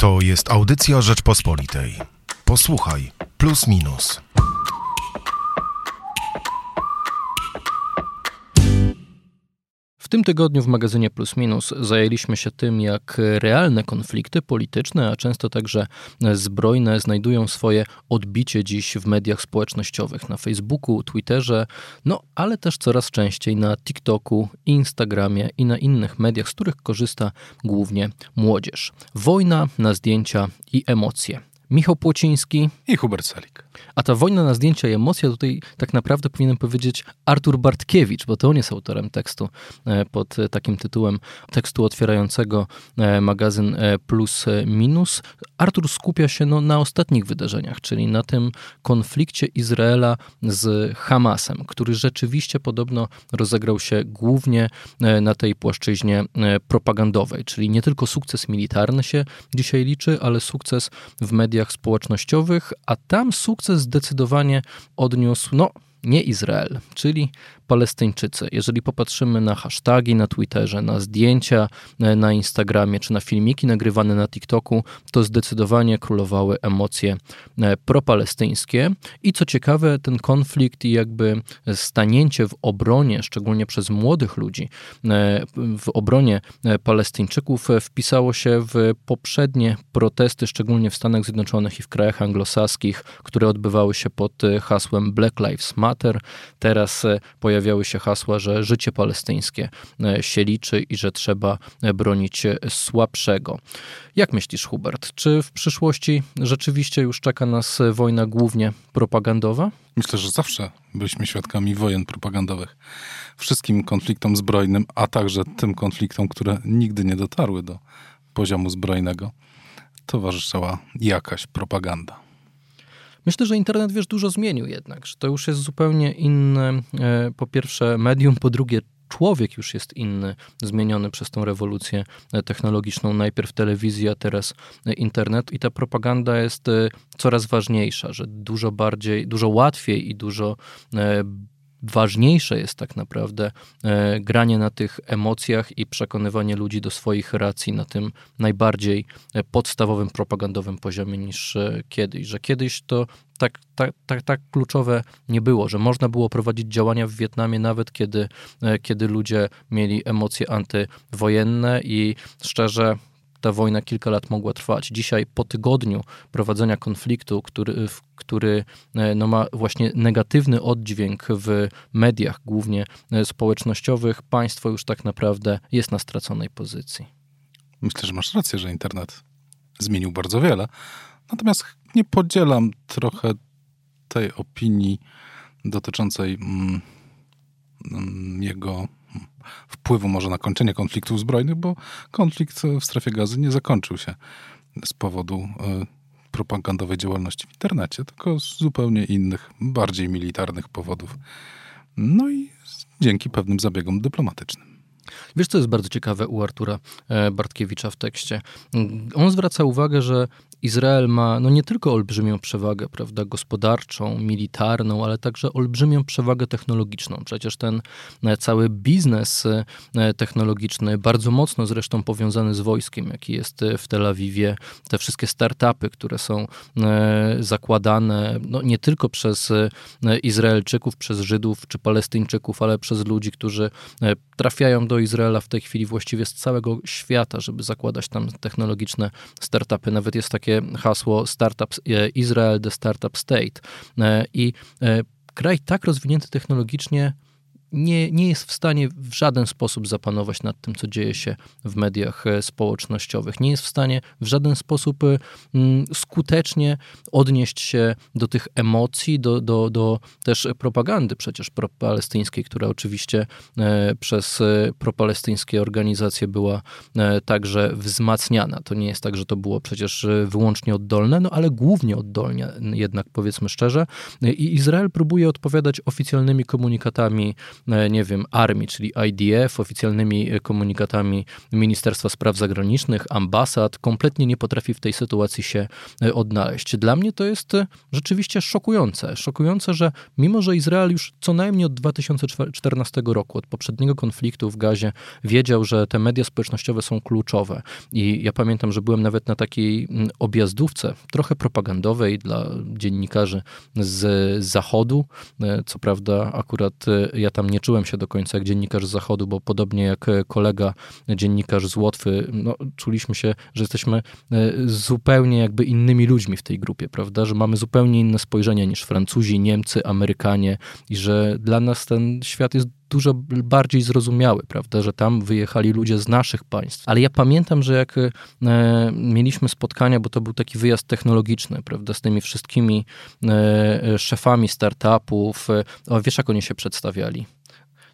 To jest audycja Rzeczpospolitej. Posłuchaj, plus minus. Tym tygodniu w magazynie Plus Minus zajęliśmy się tym, jak realne konflikty polityczne, a często także zbrojne, znajdują swoje odbicie dziś w mediach społecznościowych na Facebooku, Twitterze, no ale też coraz częściej na TikToku, Instagramie i na innych mediach, z których korzysta głównie młodzież. Wojna na zdjęcia i emocje. Michał Płociński i Hubert Salik. A ta wojna na zdjęcia i emocje, tutaj tak naprawdę powinienem powiedzieć Artur Bartkiewicz, bo to on jest autorem tekstu e, pod takim tytułem, tekstu otwierającego e, magazyn e, Plus Minus. Artur skupia się no, na ostatnich wydarzeniach, czyli na tym konflikcie Izraela z Hamasem, który rzeczywiście podobno rozegrał się głównie na tej płaszczyźnie propagandowej, czyli nie tylko sukces militarny się dzisiaj liczy, ale sukces w mediach społecznościowych, a tam sukces zdecydowanie odniósł, no, nie Izrael, czyli Palestyńczycy. Jeżeli popatrzymy na hasztagi na Twitterze, na zdjęcia e, na Instagramie czy na filmiki nagrywane na TikToku, to zdecydowanie królowały emocje e, propalestyńskie. I co ciekawe, ten konflikt i jakby stanięcie w obronie, szczególnie przez młodych ludzi, e, w obronie Palestyńczyków wpisało się w poprzednie protesty, szczególnie w Stanach Zjednoczonych i w krajach anglosaskich, które odbywały się pod hasłem Black Lives Matter. Teraz pojawiają pojawiały się hasła, że życie palestyńskie e, się liczy i że trzeba e, bronić e, słabszego. Jak myślisz, Hubert, czy w przyszłości rzeczywiście już czeka nas wojna głównie propagandowa? Myślę, że zawsze byliśmy świadkami wojen propagandowych. Wszystkim konfliktom zbrojnym, a także tym konfliktom, które nigdy nie dotarły do poziomu zbrojnego, towarzyszyła jakaś propaganda. Myślę, że internet, wiesz, dużo zmienił jednak, że to już jest zupełnie inne, e, po pierwsze medium, po drugie człowiek już jest inny, zmieniony przez tą rewolucję e, technologiczną. Najpierw telewizja, teraz e, internet i ta propaganda jest coraz ważniejsza, że dużo bardziej, dużo łatwiej i dużo ważniejsze jest tak naprawdę e, granie na tych emocjach i przekonywanie ludzi do swoich racji na tym najbardziej e, podstawowym propagandowym poziomie niż e, kiedyś. Że kiedyś to tak, tak, tak, tak kluczowe nie było, że można było prowadzić działania w Wietnamie nawet kiedy, kiedy ludzie mieli emocje antywojenne i szczerze ta wojna kilka lat mogła trwać. Dzisiaj, po tygodniu prowadzenia konfliktu, który, który e, no, ma właśnie negatywny oddźwięk w mediach, głównie e, społecznościowych, państwo już tak naprawdę jest na straconej pozycji. Myślę, że masz rację, że internet zmienił bardzo wiele. Natomiast nie podzielam trochę tej opinii dotyczącej mm, mm jego wpływu może na kończenie konfliktów zbrojnych, bo konflikt w strefie gazy nie zakończył się z powodu e, propagandowej działalności w internecie, tylko z zupełnie innych, bardziej militarnych powodów. No i dzięki pewnym zabiegom dyplomatycznym. Wiesz, co jest bardzo ciekawe u Artura e, Bartkiewicza w tekście? On zwraca uwagę, że Izrael ma no nie tylko olbrzymią przewagę prawda, gospodarczą, militarną, ale także olbrzymią przewagę technologiczną. Przecież ten e, cały biznes e, technologiczny, bardzo mocno zresztą powiązany z wojskiem, jaki jest w Tel Awiwie, te wszystkie startupy, które są e, zakładane no nie tylko przez Izraelczyków, przez Żydów czy Palestyńczyków, ale przez ludzi, którzy trafiają do Izraela w tej chwili właściwie z całego świata, żeby zakładać tam technologiczne startupy. Nawet jest takie takie hasło Startup e, Israel, the Startup State. E, I e, kraj tak rozwinięty technologicznie nie, nie jest w stanie w żaden sposób zapanować nad tym, co dzieje się w mediach e, społecznościowych. Nie jest w stanie w żaden sposób e, skutecznie odnieść się do tych emocji, do, do, do też propagandy przecież propalestyńskiej, która oczywiście e, przez propalestyńskie organizacje była także wzmacniana. To nie jest tak, że to było przecież wyłącznie oddolne, no ale głównie oddolnie, jednak powiedzmy szczerze. I Izrael próbuje odpowiadać oficjalnymi komunikatami nie wiem, armii, czyli IDF, oficjalnymi komunikatami Ministerstwa Spraw Zagranicznych, ambasad, kompletnie nie potrafi w tej sytuacji się odnaleźć. Dla mnie to jest rzeczywiście szokujące. Szokujące, że mimo, że Izrael już co najmniej od 2014 roku, od poprzedniego konfliktu w Gazie, wiedział, że te media społecznościowe są kluczowe. I ja pamiętam, że byłem nawet na takiej mm, objazdówce, trochę propagandowej dla dziennikarzy z Zachodu. E, co prawda, akurat e, ja tam nie czułem się do końca jak dziennikarz z Zachodu, bo podobnie jak kolega dziennikarz z Łotwy, no, czuliśmy się, że jesteśmy e, zupełnie jakby innymi ludźmi w tej grupie, prawda? Że mamy zupełnie inne spojrzenie niż Francuzi, Niemcy, Amerykanie i że dla nas ten świat jest dużo bardziej zrozumiały, prawda, że tam wyjechali ludzie z naszych państw. Ale ja pamiętam, że jak e, mieliśmy spotkania, bo to był taki wyjazd technologiczny, prawda, z tymi wszystkimi e, szefami startupów, e, o, wiesz jak oni się przedstawiali?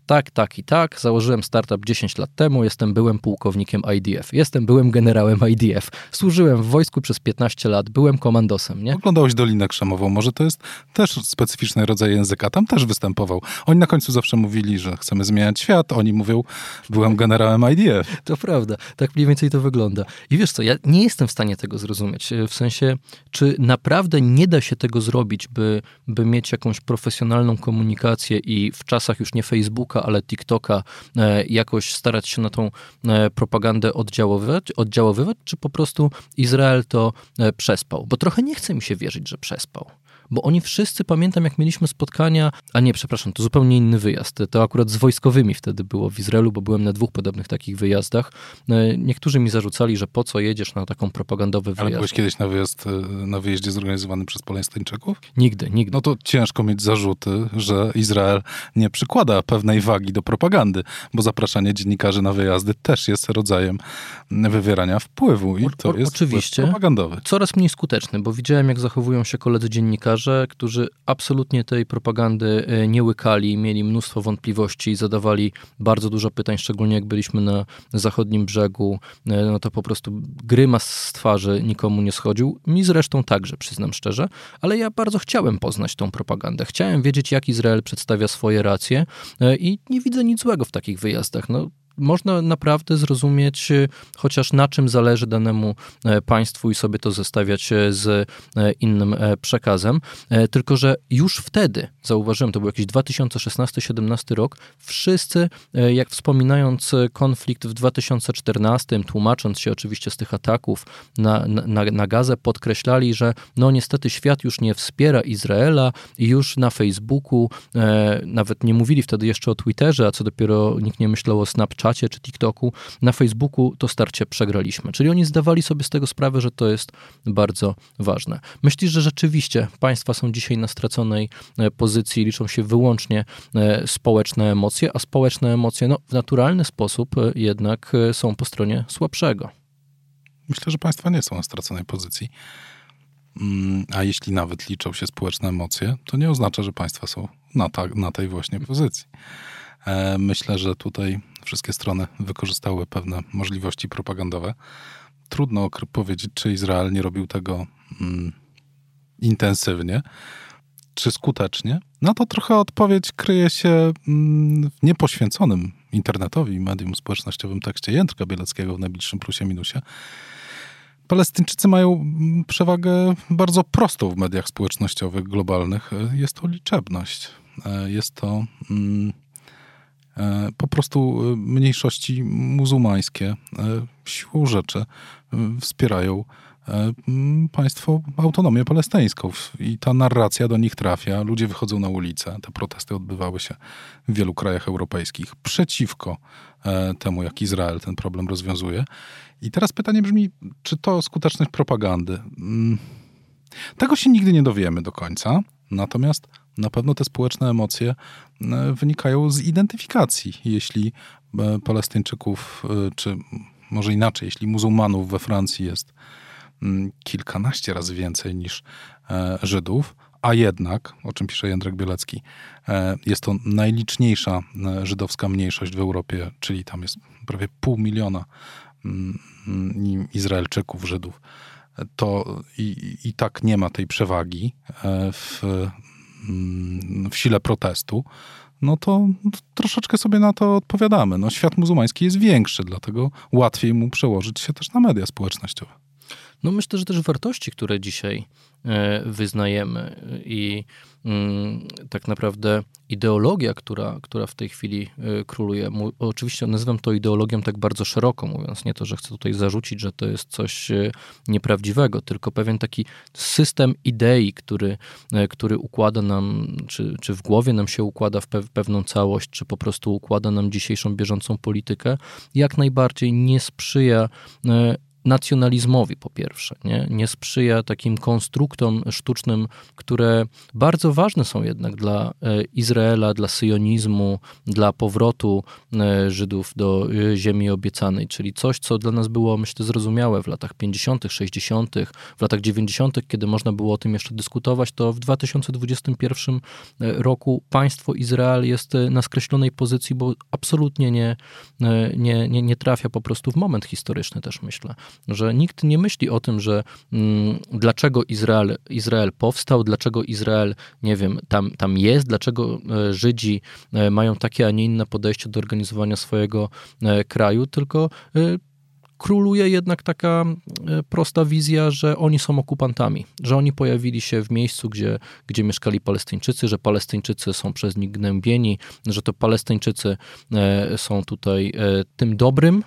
Tak, tak i tak, założyłem startup 10 lat temu, jestem byłem pułkownikiem IDF, jestem byłem generałem IDF, służyłem w wojsku przez 15 lat, byłem komandosem, nie? Oglądałeś Dolinę Krzemową, może to jest też specyficzny rodzaj języka, tam też występował. Oni na końcu zawsze mówili, że chcemy zmieniać świat, oni mówią, byłem generałem IDF. To prawda, tak mniej więcej to wygląda. I wiesz co, ja nie jestem w stanie tego zrozumieć, w sensie, czy naprawdę nie da się tego zrobić, by, by mieć jakąś profesjonalną komunikację i w czasach już nie Facebooka, Facebooka, ale TikToka e, jakoś starać się na tą e, propagandę oddziaływać, oddziaływać czy po prostu Izrael to e, przespał? Bo trochę nie chce mi się wierzyć, że przespał bo oni wszyscy, pamiętam jak mieliśmy spotkania, a nie, przepraszam, to zupełnie inny wyjazd. To akurat z wojskowymi wtedy było w Izraelu, bo byłem na dwóch podobnych takich wyjazdach. E, niektórzy mi zarzucali, że po co jedziesz na taką propagandowy wyjazd. Ale byłeś kiedyś na, wyjazd, e, na wyjeździe zorganizowanym przez Palestyńczyków? Nigdy, nigdy. No to ciężko mieć zarzuty, że Izrael nie przykłada pewnej wagi do propagandy, bo zapraszanie dziennikarzy na wyjazdy też jest rodzajem wywierania wpływu i to o, jest oczywiście propagandowy. Coraz mniej skuteczny, bo widziałem jak zachowują się koledzy dziennikarze dziennikarze, którzy absolutnie tej propagandy e, nie łykali, mieli mnóstwo wątpliwości i zadawali bardzo dużo pytań, szczególnie jak byliśmy na zachodnim brzegu, e, no to po prostu grymas z twarzy nikomu nie schodził. Mi zresztą także, przyznam szczerze, ale ja bardzo chciałem poznać tą propagandę. Chciałem wiedzieć, jak Izrael przedstawia swoje racje e, i nie widzę nic złego w takich wyjazdach. No, można naprawdę zrozumieć y, chociaż na czym zależy danemu e, państwu i sobie to zestawiać e, z e, innym przekazem. Tylko, że już wtedy, zauważyłem, to był jakiś 2016-17 rok, wszyscy, jak wspominając konflikt w 2014, tłumacząc się oczywiście z tych ataków na, na, na Gazę, podkreślali, że no niestety świat już nie wspiera Izraela i już na Facebooku, nawet nie mówili wtedy jeszcze o Twitterze, a co dopiero nikt nie myślał o Snapchacie, czy TikToku, na Facebooku to starcie przegraliśmy. Czyli oni zdawali sobie z tego sprawę, że to jest bardzo ważne. Myślisz, że rzeczywiście państwa są dzisiaj na straconej e, pozycji, liczą się wyłącznie e, społeczne emocje, a społeczne emocje no, w naturalny sposób e, jednak są po stronie słabszego. Myślę, że państwa nie są na straconej pozycji. Mm, a jeśli nawet liczą się społeczne emocje, to nie oznacza, że państwa są na, ta, na tej właśnie pozycji. Myślę, że tutaj wszystkie strony wykorzystały pewne możliwości propagandowe. Trudno powiedzieć, czy Izrael nie robił tego mm, intensywnie, czy skutecznie. No to trochę odpowiedź kryje się mm, w niepoświęconym internetowi medium społecznościowym tekście Jędrka Bieleckiego w najbliższym plusie minusie. Palestyńczycy mają mm, przewagę bardzo prostą w mediach społecznościowych globalnych. Jest to liczebność. E, jest to mm, po prostu e, mniejszości muzułmańskie e, siłą rzeczy wspierają państwo autonomię palestyńską i ta narracja do nich trafia. Ludzie wychodzą na ulicę. Te protesty odbywały się w wielu krajach europejskich przeciwko temu, jak Izrael ten problem rozwiązuje. I teraz pytanie brzmi, czy to skuteczność propagandy? Mm, tego się nigdy nie dowiemy do końca. Natomiast na pewno te społeczne emocje e, wynikają z identyfikacji. Jeśli e, Palestyńczyków, e, czy może inaczej, jeśli muzułmanów we Francji jest mm, kilkanaście razy więcej niż Żydów, a jednak, o czym pisze Jędrek Bielecki, jest to najliczniejsza żydowska mniejszość w Europie, czyli tam jest prawie pół miliona mm, mm, Izraelczyków, Żydów, to i, i tak nie ma tej przewagi w, w sile protestu, no to, troszeczkę sobie na to odpowiadamy. No, świat muzułmański jest większy, dlatego łatwiej mu przełożyć się też na media społecznościowe. No myślę, że też wartości, które dzisiaj e, wyznajemy i mm, tak naprawdę ideologia, która, która w tej chwili e, króluje. Oczywiście nazywam to ideologią tak bardzo szeroko mówiąc, nie to, że chcę tutaj zarzucić, że to jest coś e, nieprawdziwego, tylko pewien taki system idei, który, który układa nam, czy, czy w głowie nam się układa w pewną całość, czy po prostu układa nam dzisiejszą bieżącą politykę, jak najbardziej nie sprzyja nacjonalizmowi po pierwsze, nie? nie sprzyja takim konstruktom sztucznym, które bardzo ważne są jednak dla e, Izraela, dla syjonizmu, dla powrotu e, Żydów do e, ziemi obiecanej, czyli coś, co dla nas było, myślę, zrozumiałe w latach 50., 60., w latach 90., kiedy można było o tym jeszcze dyskutować, to w 2021 roku państwo Izrael jest na skreślonej pozycji, bo absolutnie nie, nie, nie, nie trafia po prostu w moment historyczny też, myślę że nikt nie myśli o tym, że mm, dlaczego Izrael, Izrael powstał, dlaczego Izrael, nie wiem, tam, tam jest, dlaczego e, Żydzi e, mają takie, a nie inne podejście do organizowania swojego e, kraju, tylko króluje jednak taka prosta wizja, że oni są okupantami, że oni pojawili się w miejscu, gdzie, gdzie mieszkali Palestyńczycy, że Palestyńczycy są przez nich gnębieni, że to Palestyńczycy są tutaj tym dobrym,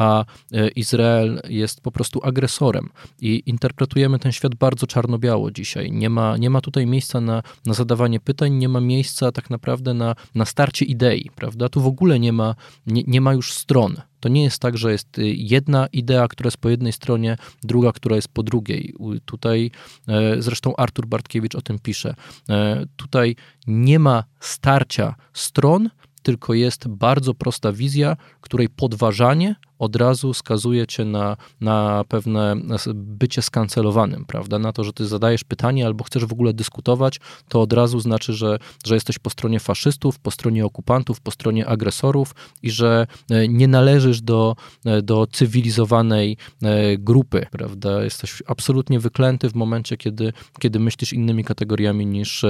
a e, Izrael jest po prostu agresorem. I interpretujemy ten świat bardzo czarno-biało dzisiaj. Nie ma, nie ma tutaj miejsca na, na zadawanie pytań, nie ma miejsca tak naprawdę na, na starcie idei, prawda? Tu w ogóle nie ma, nie, nie ma już stron. To nie jest tak, że jest y, jedna idea, która jest po jednej stronie, druga, która jest po drugiej. Tutaj e, zresztą Artur Bartkiewicz o tym pisze. E, tutaj nie ma starcia stron, tylko jest bardzo prosta wizja, której podważanie od razu skazuje cię na, na pewne bycie skancelowanym, prawda? Na to, że ty zadajesz pytanie albo chcesz w ogóle dyskutować, to od razu znaczy, że, że jesteś po stronie faszystów, po stronie okupantów, po stronie agresorów i że e, nie należysz do, e, do cywilizowanej e, grupy, prawda? Jesteś absolutnie wyklęty w momencie, kiedy, kiedy myślisz innymi kategoriami niż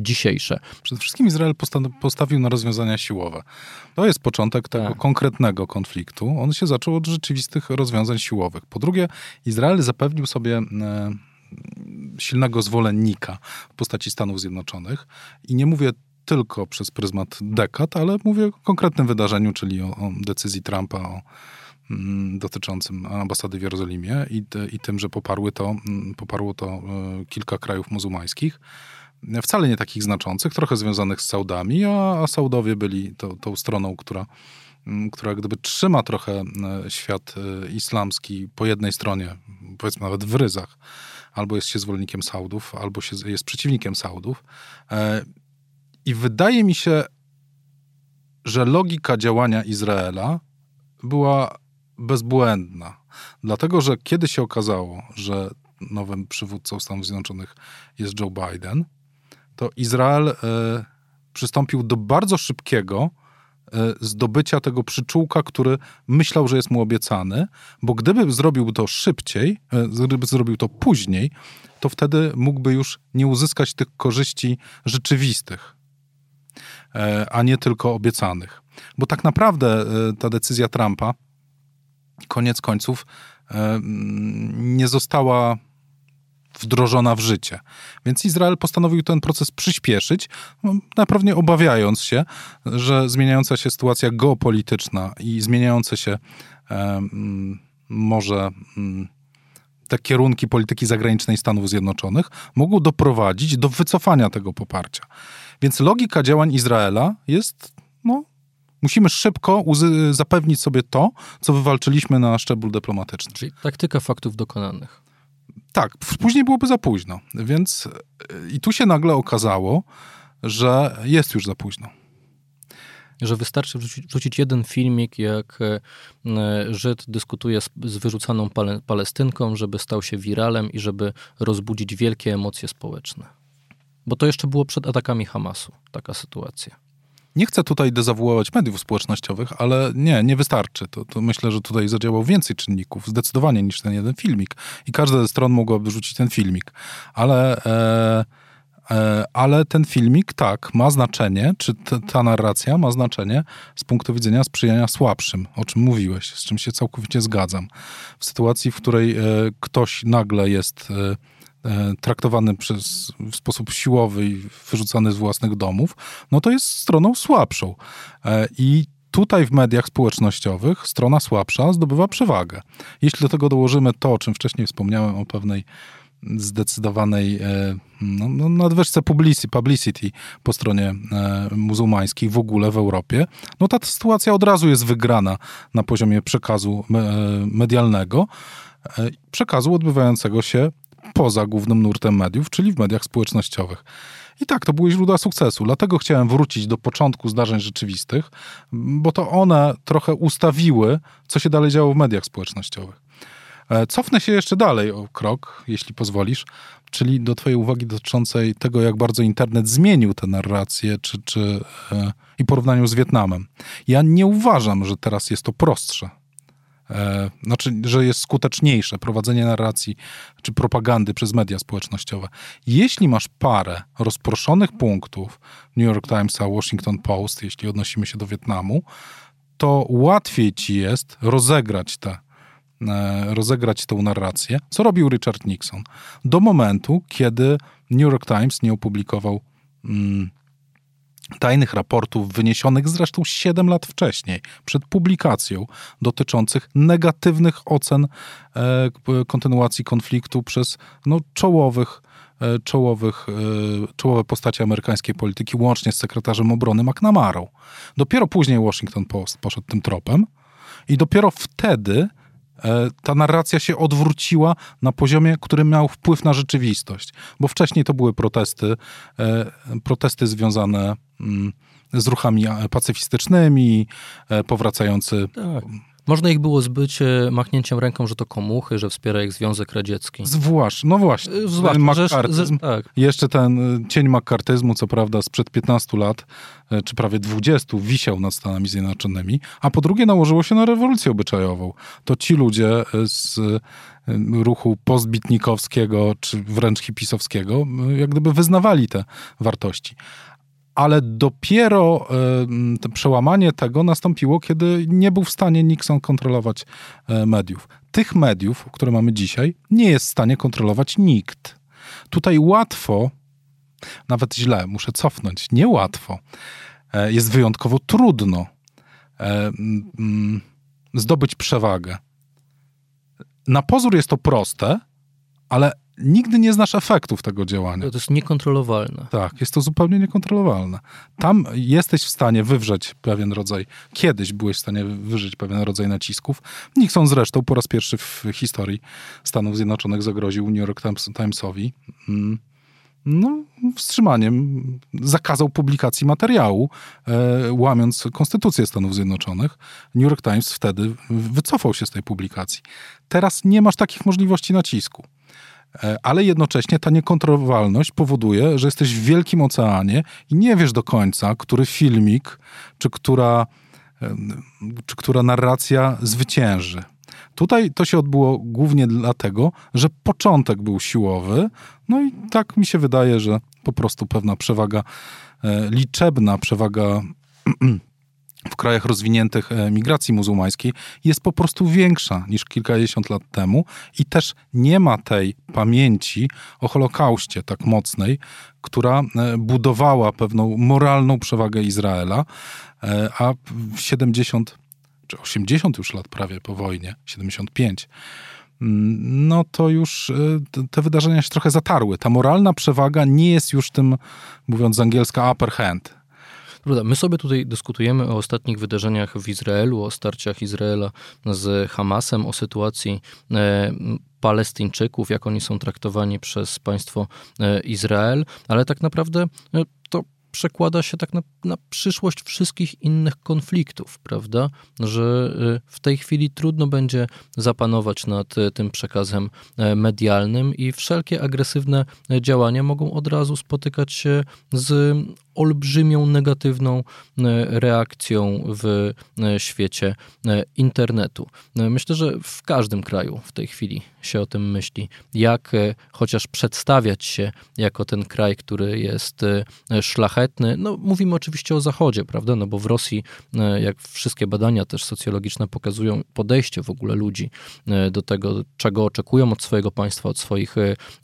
dzisiejsze. Przede wszystkim Izrael postawił na rozwiązania siłowe. To jest początek tego tak. konkretnego konfliktu. On się zaczął od rzeczywistych rozwiązań siłowych. Po drugie, Izrael zapewnił sobie e, silnego zwolennika w postaci Stanów Zjednoczonych i nie mówię tylko przez pryzmat dekad, ale mówię o konkretnym wydarzeniu, czyli o, o decyzji Trumpa o mm, dotyczącym ambasady w Jerozolimie i, i tym, że poparły to, mm, poparło to e, kilka krajów muzułmańskich wcale nie takich znaczących, trochę związanych z Saudami, a, a Saudowie byli to, tą stroną, która, która gdyby trzyma trochę e, świat e, islamski po jednej stronie, powiedzmy nawet w ryzach, albo jest się zwolennikiem Saudów, albo się, jest przeciwnikiem Saudów. E, I wydaje mi się, że logika działania Izraela była bezbłędna. Dlatego, że kiedy się okazało, że nowym przywódcą Stanów Zjednoczonych jest Joe Biden, to Izrael e, przystąpił do bardzo szybkiego zdobycia tego przyczółka, który myślał, że jest mu obiecany, bo gdyby zrobił to szybciej, e, gdyby zrobił to później, to wtedy mógłby już nie uzyskać tych korzyści rzeczywistych, a nie tylko obiecanych. Bo tak naprawdę ta decyzja Trumpa, koniec końców, nie została wdrożona w życie. Więc Izrael postanowił ten proces przyspieszyć, no, naprawdę obawiając się, że zmieniająca się sytuacja geopolityczna i zmieniające się może te kierunki polityki zagranicznej Stanów Zjednoczonych mogą doprowadzić do wycofania tego poparcia. Więc logika działań Izraela jest, no, musimy szybko zapewnić sobie to, co wywalczyliśmy na szczeblu dyplomatycznym. Czyli taktyka faktów dokonanych tak, później byłoby za późno. Więc e, i tu się nagle okazało, że jest już za późno. Że wystarczy wrzucić, jeden filmik, jak e, Żyd dyskutuje z, z wyrzucaną pale, Palestynką, żeby stał się wiralem i żeby rozbudzić wielkie emocje społeczne. Bo to jeszcze było przed atakami Hamasu, taka sytuacja. Nie chcę tutaj dezawuować mediów społecznościowych, ale nie, nie wystarczy. To, to myślę, że tutaj zadziałał więcej czynników, zdecydowanie niż ten jeden filmik. I każda ze stron mogłaby rzucić ten filmik. Ale, e, E, ale ten filmik, tak, ma znaczenie, czy ta narracja ma znaczenie z punktu widzenia sprzyjania słabszym, o czym mówiłeś, z czym się całkowicie zgadzam. W sytuacji, w której e, ktoś nagle jest e, traktowany przez, w sposób siłowy i wyrzucany z własnych domów, no to jest stroną słabszą. E, I tutaj w mediach społecznościowych strona słabsza zdobywa przewagę. Jeśli do tego dołożymy to, o czym wcześniej wspomniałem, o pewnej zdecydowanej e, no, no, nadwyżce publicity, publicity po stronie e, muzułmańskiej w ogóle w Europie, no ta sytuacja od razu jest wygrana na poziomie przekazu e, medialnego, przekazu odbywającego się poza głównym nurtem mediów, czyli w mediach społecznościowych. I tak, to były źródła sukcesu. Dlatego chciałem wrócić do początku zdarzeń rzeczywistych, bo to one trochę ustawiły, co się dalej działo w mediach społecznościowych. E, cofnę się jeszcze dalej o krok, jeśli pozwolisz, czyli do Twojej uwagi dotyczącej tego, jak bardzo internet zmienił tę narrację czy, czy, e, i porównaniu z Wietnamem. Ja nie uważam, że teraz jest to prostsze. E, znaczy, że jest skuteczniejsze prowadzenie narracji czy propagandy przez media społecznościowe. Jeśli masz parę rozproszonych punktów New York Timesa, Washington Post, jeśli odnosimy się do Wietnamu, to łatwiej ci jest rozegrać te E, rozegrać tę narrację, co robił Richard Nixon, do momentu, kiedy New York Times nie opublikował mm, tajnych raportów wyniesionych zresztą 7 lat wcześniej, przed publikacją, dotyczących negatywnych ocen e, kontynuacji konfliktu przez no, czołowych e, czołowych, e, czołowe postacie amerykańskiej polityki, łącznie z sekretarzem obrony McNamarą. Dopiero później Washington Post poszedł tym tropem i dopiero wtedy ta narracja się odwróciła na poziomie, który miał wpływ na rzeczywistość. Bo wcześniej to były protesty, e, protesty związane mm, z ruchami pacyfistycznymi, e, powracający. Tak. Można ich było zbyć e, machnięciem ręką, że to komuchy, że wspiera ich Związek Radziecki. Zwłaszcza, no właśnie. E, zwłaszcza, że, z, tak. Jeszcze ten e, cień makartyzmu, co prawda sprzed 15 lat, czy prawie 20, wisiał nad Stanami Zjednoczonymi, a po drugie nałożyło się na rewolucję obyczajową. To ci ludzie z ruchu postbitnikowskiego, czy wręcz hipisowskiego, jak gdyby wyznawali te wartości ale dopiero to przełamanie tego nastąpiło, kiedy nie był w stanie Nixon kontrolować e, mediów. Tych mediów, które mamy dzisiaj, nie jest w stanie kontrolować nikt. Tutaj łatwo, nawet źle, muszę cofnąć, niełatwo, e, jest wyjątkowo trudno e, zdobyć przewagę. Na pozór jest to proste, ale nigdy nie znasz efektów tego działania. To jest niekontrolowalne. Tak, jest to zupełnie niekontrolowalne. Tam jesteś w stanie wywrzeć pewien rodzaj, kiedyś byłeś w stanie wyżyć pewien rodzaj nacisków. Nixon zresztą po raz pierwszy w historii Stanów Zjednoczonych zagroził New York Timesowi mm, no, wstrzymaniem, zakazał publikacji materiału, e, łamiąc Konstytucję Stanów Zjednoczonych. New York Times wtedy wycofał się z tej publikacji. Teraz nie masz takich możliwości nacisku. E, ale jednocześnie ta niekontrolowalność powoduje, że jesteś w wielkim oceanie i nie wiesz do końca, który filmik czy która, czy która narracja zwycięży. Tutaj to się odbyło głównie dlatego, że początek był siłowy, no i tak mi się wydaje, że po prostu pewna przewaga e, liczebna, przewaga w krajach rozwiniętych e, migracji muzułmańskiej jest po prostu większa niż kilkadziesiąt lat temu i też nie ma tej pamięci o Holokauście tak mocnej, która e, budowała pewną moralną przewagę Izraela, e, a w 70 czy 80 już lat prawie po wojnie, 75, mm, no to już te wydarzenia się trochę zatarły. Ta moralna przewaga nie jest już tym, mówiąc z angielska, upper hand my sobie tutaj dyskutujemy o ostatnich wydarzeniach w Izraelu, o starciach Izraela z Hamasem, o sytuacji e, Palestyńczyków, jak oni są traktowani przez państwo e, Izrael, ale tak naprawdę e, to przekłada się tak na, na, przyszłość wszystkich innych konfliktów, prawda? Że w tej chwili trudno będzie zapanować nad tym przekazem medialnym i wszelkie agresywne działania mogą od razu spotykać się z olbrzymią negatywną reakcją w świecie internetu. Myślę, że w każdym kraju w tej chwili się o tym myśli, jak chociaż przedstawiać się jako ten kraj, który jest szlachetny. No, mówimy oczywiście o Zachodzie, prawda? No bo w Rosji, jak wszystkie badania też socjologiczne pokazują, podejście w ogóle ludzi do tego, czego oczekują od swojego państwa, od swoich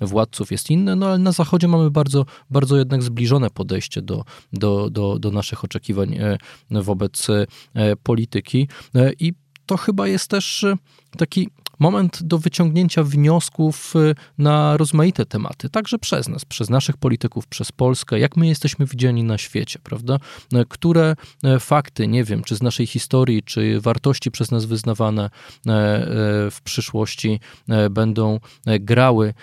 władców jest inne, no ale na Zachodzie mamy bardzo, bardzo jednak zbliżone podejście do, do, do, do naszych oczekiwań e, wobec e, polityki. E, i to chyba jest też taki moment do wyciągnięcia wniosków y, na rozmaite tematy, także przez nas, przez naszych polityków, przez Polskę, jak my jesteśmy widziani na świecie, prawda? E, które e, fakty, nie wiem, czy z naszej historii, czy wartości przez nas wyznawane w przyszłości będą grały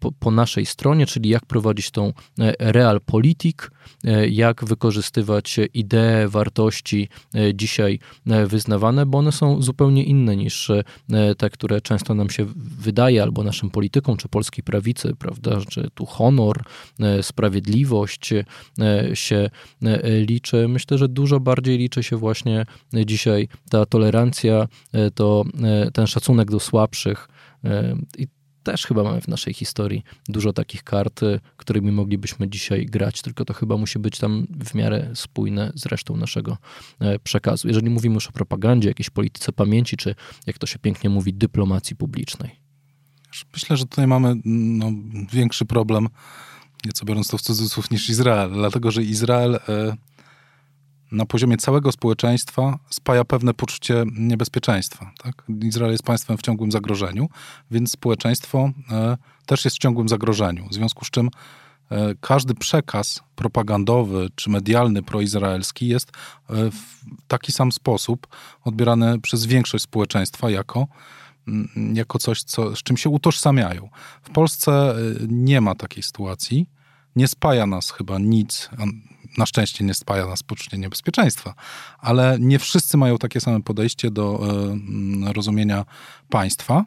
po, po naszej stronie, czyli jak prowadzić tą realpolitik, jak wykorzystywać idee, wartości dzisiaj wyznawane, bo one są zupełnie inne niż te, które często nam się wydaje, albo naszym politykom, czy polskiej prawicy, prawda, że tu honor, e, sprawiedliwość e, się e, liczy. Myślę, że dużo bardziej liczy się właśnie dzisiaj ta tolerancja, to ten szacunek do słabszych i też chyba mamy w naszej historii dużo takich kart, y, którymi moglibyśmy dzisiaj grać, tylko to chyba musi być tam w miarę spójne z resztą naszego e, przekazu. Jeżeli mówimy już o propagandzie, jakiejś polityce pamięci, czy jak to się pięknie mówi, dyplomacji publicznej. Myślę, że tutaj mamy no, większy problem, nieco biorąc to w cudzysłów, niż Izrael, dlatego że Izrael. E, na poziomie całego społeczeństwa spaja pewne poczucie niebezpieczeństwa. Tak? Izrael jest państwem w ciągłym zagrożeniu, więc społeczeństwo e, też jest w ciągłym zagrożeniu. W związku z czym e, każdy przekaz propagandowy czy medialny proizraelski jest e, w taki sam sposób odbierany przez większość społeczeństwa jako, jako coś, co, z czym się utożsamiają. W Polsce nie ma takiej sytuacji. Nie spaja nas chyba nic, na szczęście nie spaja nas poczucie niebezpieczeństwa, ale nie wszyscy mają takie same podejście do e, rozumienia państwa,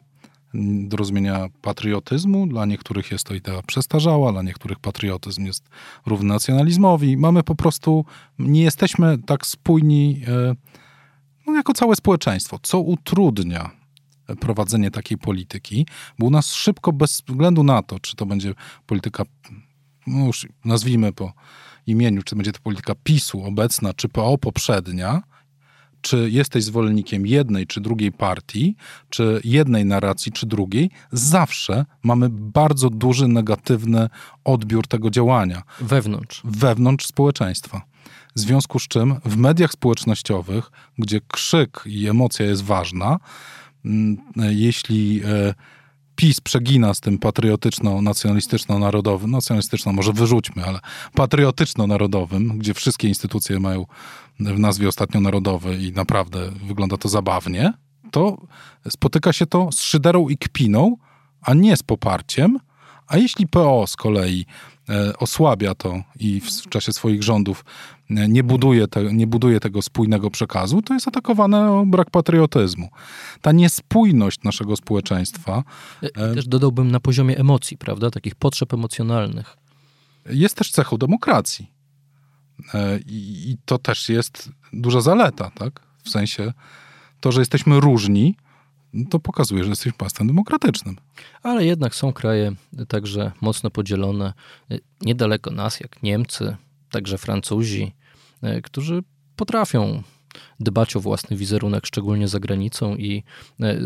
do rozumienia patriotyzmu. Dla niektórych jest to idea przestarzała, dla niektórych patriotyzm jest równy nacjonalizmowi. Mamy po prostu, nie jesteśmy tak spójni e, no, jako całe społeczeństwo, co utrudnia prowadzenie takiej polityki, bo u nas szybko, bez względu na to, czy to będzie polityka, no już nazwijmy po imieniu, czy będzie to polityka PiSu obecna, czy PO poprzednia, czy jesteś zwolennikiem jednej czy drugiej partii, czy jednej narracji, czy drugiej, zawsze mamy bardzo duży negatywny odbiór tego działania. Wewnątrz. Wewnątrz społeczeństwa. W związku z czym w mediach społecznościowych, gdzie krzyk i emocja jest ważna, mm, jeśli e, PiS przegina z tym patriotyczno-nacjonalistyczno-narodowym, nacjonalistyczno może wyrzućmy, ale patriotyczno-narodowym, gdzie wszystkie instytucje mają w nazwie ostatnio narodowy i naprawdę wygląda to zabawnie, to spotyka się to z szyderą i kpiną, a nie z poparciem. A jeśli PO z kolei E, osłabia to i w czasie swoich rządów nie buduje, te, nie buduje tego spójnego przekazu, to jest atakowane o brak patriotyzmu. Ta niespójność naszego społeczeństwa. E, też dodałbym na poziomie emocji, prawda? Takich potrzeb emocjonalnych. Jest też cechą demokracji. I, i to też jest duża zaleta, tak? W sensie to, że jesteśmy różni, to pokazuje, że jesteśmy państwem demokratycznym. Ale jednak są kraje także mocno podzielone, niedaleko nas, jak Niemcy, także Francuzi, e, którzy potrafią dbać o własny wizerunek, szczególnie za granicą i e,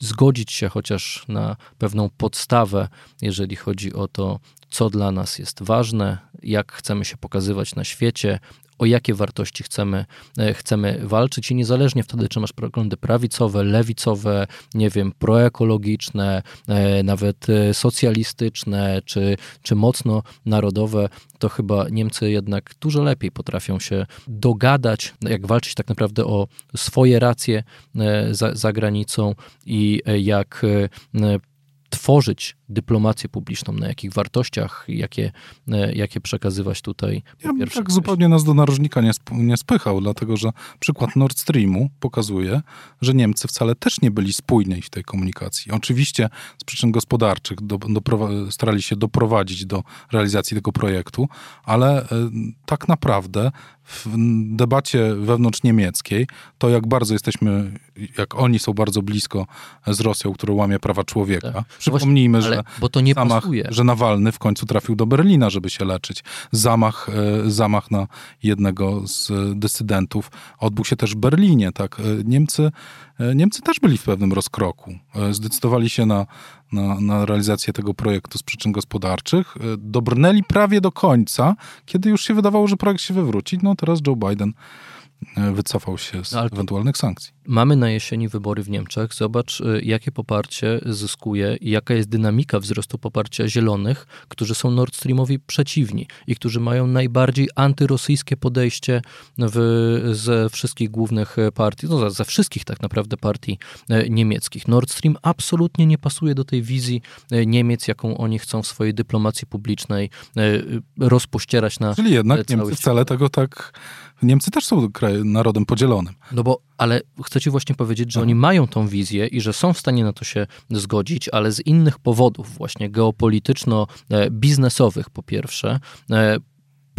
zgodzić się chociaż na pewną podstawę, jeżeli chodzi o to, co dla nas jest ważne, jak chcemy się pokazywać na świecie, o jakie wartości chcemy, e, chcemy walczyć i niezależnie wtedy, czy masz poglądy prawicowe, lewicowe, nie wiem, proekologiczne, e, nawet e, socjalistyczne, czy, czy mocno narodowe, to chyba Niemcy jednak dużo lepiej potrafią się dogadać, jak walczyć tak naprawdę o swoje racje za, za granicą i jak tworzyć dyplomację publiczną, na jakich wartościach, jakie, e, jakie przekazywać tutaj. Ja bym tak zupełnie nas do narożnika nie, sp nie spychał, dlatego że przykład Nord Streamu pokazuje, że Niemcy wcale też nie byli spójni w tej komunikacji. Oczywiście z przyczyn gospodarczych do, starali się doprowadzić do realizacji tego projektu, ale y, tak naprawdę w debacie wewnątrz niemieckiej, to jak bardzo jesteśmy, jak oni są bardzo blisko z Rosją, która łamie prawa człowieka. Tak. Przypomnijmy, no bo to nie zamach, pasuje. że Nawalny w końcu trafił do Berlina, żeby się leczyć. Zamach, e, zamach na jednego z dysydentów odbył się też w Berlinie. Tak? E, Niemcy, e, Niemcy też byli w pewnym rozkroku. Zdecydowali się na, na, na realizację tego projektu z przyczyn gospodarczych. Dobrnęli prawie do końca, kiedy już się wydawało, że projekt się wywróci. No teraz Joe Biden e, wycofał się z no, ewentualnych sankcji. Mamy na jesieni wybory w Niemczech. Zobacz, y, jakie poparcie zyskuje i jaka jest dynamika wzrostu poparcia zielonych, którzy są Nord Streamowi przeciwni i którzy mają najbardziej antyrosyjskie podejście w, ze wszystkich głównych partii, no ze wszystkich tak naprawdę partii e, niemieckich. Nord Stream absolutnie nie pasuje do tej wizji e, Niemiec, jaką oni chcą w swojej dyplomacji publicznej e, rozpościerać na Czyli jednak Niemcy wcale tego tak... Niemcy też są narodem podzielonym. No bo, ale chcę ci właśnie powiedzieć, że oni mają tą wizję i że są w stanie na to się zgodzić, ale z innych powodów, właśnie geopolityczno-biznesowych po pierwsze, e,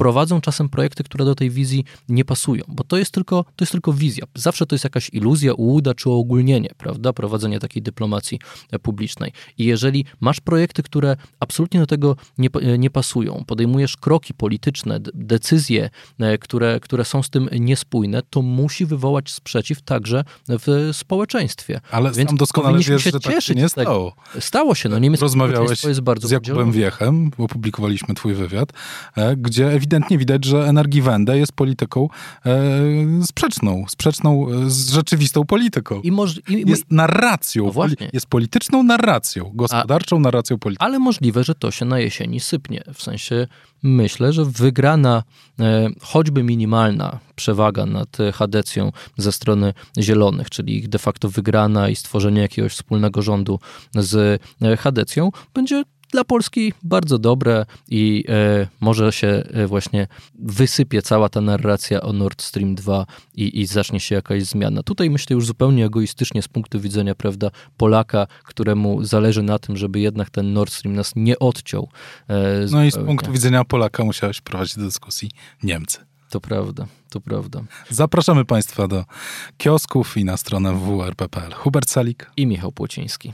prowadzą czasem projekty, które do tej wizji nie pasują, bo to jest tylko, to jest tylko wizja. Zawsze to jest jakaś iluzja, ułuda czy ogólnienie, prawda? Prowadzenie takiej dyplomacji e, publicznej. I jeżeli masz projekty, które absolutnie do tego nie, e, nie pasują, podejmujesz kroki polityczne, decyzje, e, które, które są z tym niespójne, to musi wywołać sprzeciw także w społeczeństwie. Ale Więc sam doskonale wiesz, się że tak się nie stało. Stało się. No, niemieckie Rozmawiałeś jest bardzo z Jakubem Wiechem, opublikowaliśmy twój wywiad, gdzie ewidentnie widać, że Energiewende jest polityką e, sprzeczną, sprzeczną z rzeczywistą polityką. I moż, i, jest narracją, no jest polityczną narracją, gospodarczą A, narracją polityczną. Ale możliwe, że to się na jesieni sypnie. W sensie myślę, że wygrana, e, choćby minimalna przewaga nad Hadecją ze strony Zielonych, czyli ich de facto wygrana i stworzenie jakiegoś wspólnego rządu z e, Hadecją, będzie dla Polski bardzo dobre i e, może się e, właśnie wysypie cała ta narracja o Nord Stream 2 i, i zacznie się jakaś zmiana. Tutaj myślę już zupełnie egoistycznie z punktu widzenia, prawda, Polaka, któremu zależy na tym, żeby jednak ten Nord Stream nas nie odciął. E, no i z punktu widzenia Polaka musiałeś prowadzić do dyskusji Niemcy. To prawda, to prawda. Zapraszamy Państwa do kiosków i na stronę www.rp.pl. Hubert Salik i Michał Płociński.